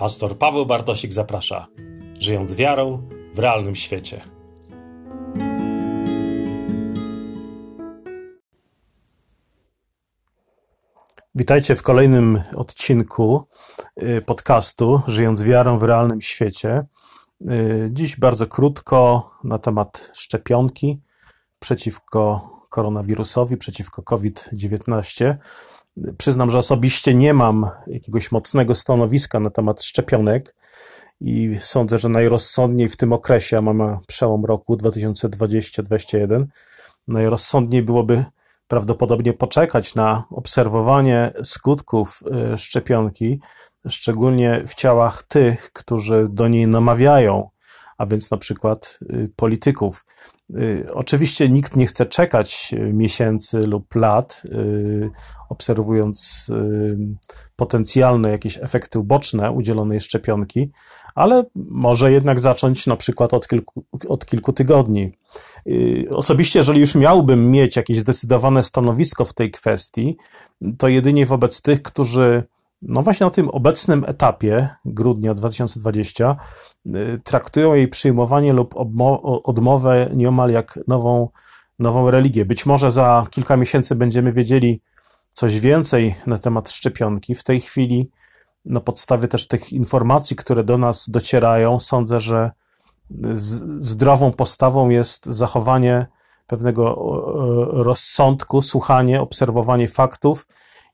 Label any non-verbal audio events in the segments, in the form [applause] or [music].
Pastor Paweł Bartosik zaprasza, żyjąc wiarą w realnym świecie. Witajcie w kolejnym odcinku y, podcastu Żyjąc wiarą w realnym świecie. Y, dziś bardzo krótko na temat szczepionki przeciwko koronawirusowi, przeciwko COVID-19. Przyznam, że osobiście nie mam jakiegoś mocnego stanowiska na temat szczepionek i sądzę, że najrozsądniej w tym okresie, a mamy przełom roku 2020-2021, najrozsądniej byłoby prawdopodobnie poczekać na obserwowanie skutków y, szczepionki, szczególnie w ciałach tych, którzy do niej namawiają, a więc na przykład y, polityków. Y, oczywiście nikt nie chce czekać y, miesięcy lub lat, y, obserwując potencjalne jakieś efekty uboczne udzielonej szczepionki, ale może jednak zacząć na przykład od kilku, od kilku tygodni. Osobiście, jeżeli już miałbym mieć jakieś zdecydowane stanowisko w tej kwestii, to jedynie wobec tych, którzy no właśnie na tym obecnym etapie grudnia 2020 y, traktują jej przyjmowanie lub odmowę nieomal jak nową, nową religię. Być może za kilka miesięcy będziemy wiedzieli coś więcej na temat szczepionki. W tej chwili, na podstawie też tych informacji, które do nas docierają, sądzę, że zdrową postawą jest zachowanie pewnego rozsądku, słuchanie, obserwowanie faktów,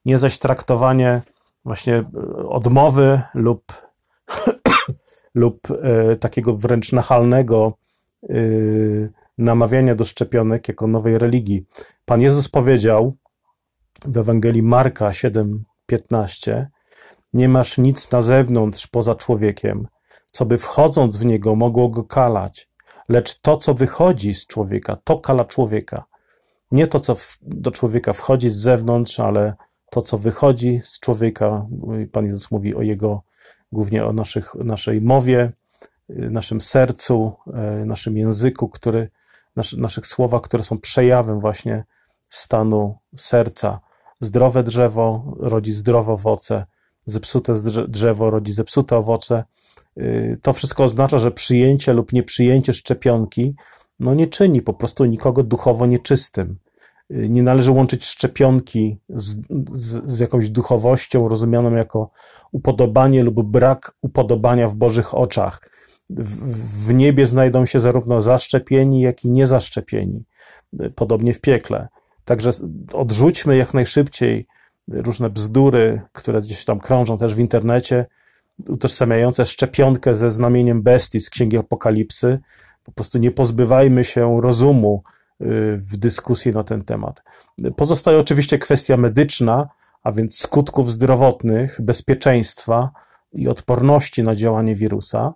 nie zaś traktowanie właśnie e, odmowy lub, [coughs] lub e, takiego wręcz nachalnego e, namawiania do szczepionek jako nowej religii. Pan Jezus powiedział w Ewangelii Marka 7:15: Nie masz nic na zewnątrz poza człowiekiem, co by wchodząc w niego mogło go kalać, lecz to, co wychodzi z człowieka, to kala człowieka. Nie to, co w, do człowieka wchodzi z zewnątrz, ale to, co wychodzi z człowieka. Pan Jezus mówi o Jego, głównie o naszych, naszej mowie, naszym sercu, e, naszym języku, który, nasz, naszych słowach, które są przejawem właśnie stanu serca. Zdrowe drzewo rodzi zdrowe owoce, zepsute drzewo rodzi zepsute owoce. E, to wszystko oznacza, że przyjęcie lub nieprzyjęcie szczepionki no nie czyni po prostu nikogo duchowo nieczystym nie należy łączyć szczepionki z, z, z, jakąś duchowością rozumianą jako upodobanie lub brak upodobania w Bożych oczach. W, w niebie znajdą się zarówno zaszczepieni, jak i niezaszczepieni, podobnie w piekle. Także odrzućmy jak najszybciej różne bzdury, które gdzieś tam krążą też w internecie, utożsamiające szczepionkę ze znamieniem bestii z Księgi Apokalipsy. Po prostu nie pozbywajmy się rozumu, w dyskusji na ten temat. Pozostaje oczywiście kwestia medyczna, a więc skutków zdrowotnych, bezpieczeństwa i odporności na działanie wirusa.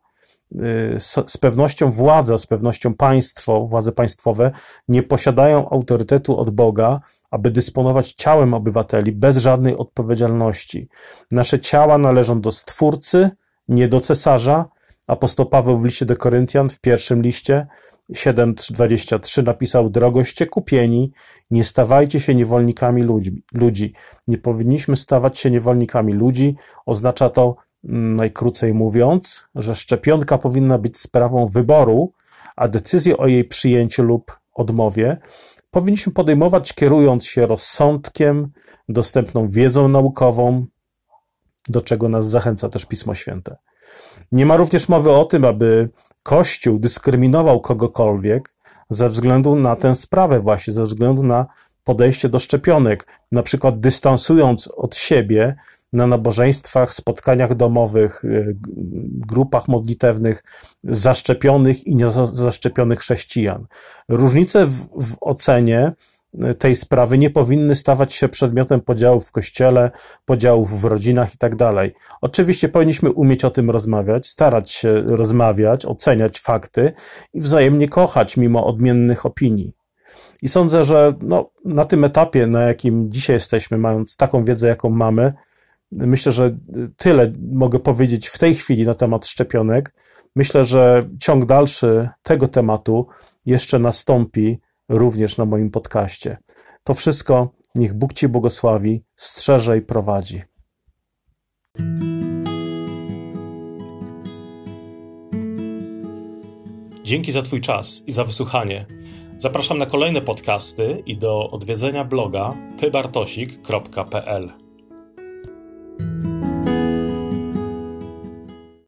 Z pewnością władza, z pewnością państwo, władze państwowe nie posiadają autorytetu od Boga, aby dysponować ciałem obywateli bez żadnej odpowiedzialności. Nasze ciała należą do Stwórcy, nie do cesarza. Apostoł Paweł w liście do Koryntian, w pierwszym liście, 7:23 napisał: Drogoście kupieni, nie stawajcie się niewolnikami ludzi, ludzi. Nie powinniśmy stawać się niewolnikami ludzi. Oznacza to, mm, najkrócej mówiąc, że szczepionka powinna być sprawą wyboru, a decyzję o jej przyjęciu lub odmowie powinniśmy podejmować kierując się rozsądkiem, dostępną wiedzą naukową, do czego nas zachęca też Pismo Święte. Nie ma również mowy o tym, aby Kościół dyskryminował kogokolwiek ze względu na tę sprawę, właśnie ze względu na podejście do szczepionek, na przykład dystansując od siebie na nabożeństwach, spotkaniach domowych, y, grupach modlitewnych zaszczepionych i niezaszczepionych chrześcijan. Różnice w, w ocenie tej sprawy nie powinny stawać się przedmiotem podziałów w kościele, podziałów w rodzinach i tak. Oczywiście powinniśmy umieć o tym rozmawiać, starać się rozmawiać, oceniać fakty i wzajemnie kochać mimo odmiennych opinii. I sądzę, że no, na tym etapie, na jakim dzisiaj jesteśmy, mając taką wiedzę, jaką mamy, myślę, że tyle mogę powiedzieć w tej chwili na temat szczepionek. Myślę, że ciąg dalszy tego tematu jeszcze nastąpi również na moim podcaście. To wszystko, niech Bóg Ci błogosławi, strzeże i prowadzi. Dzięki za Twój czas i za wysłuchanie. Zapraszam na kolejne podcasty i do odwiedzenia bloga pybartosik.pl.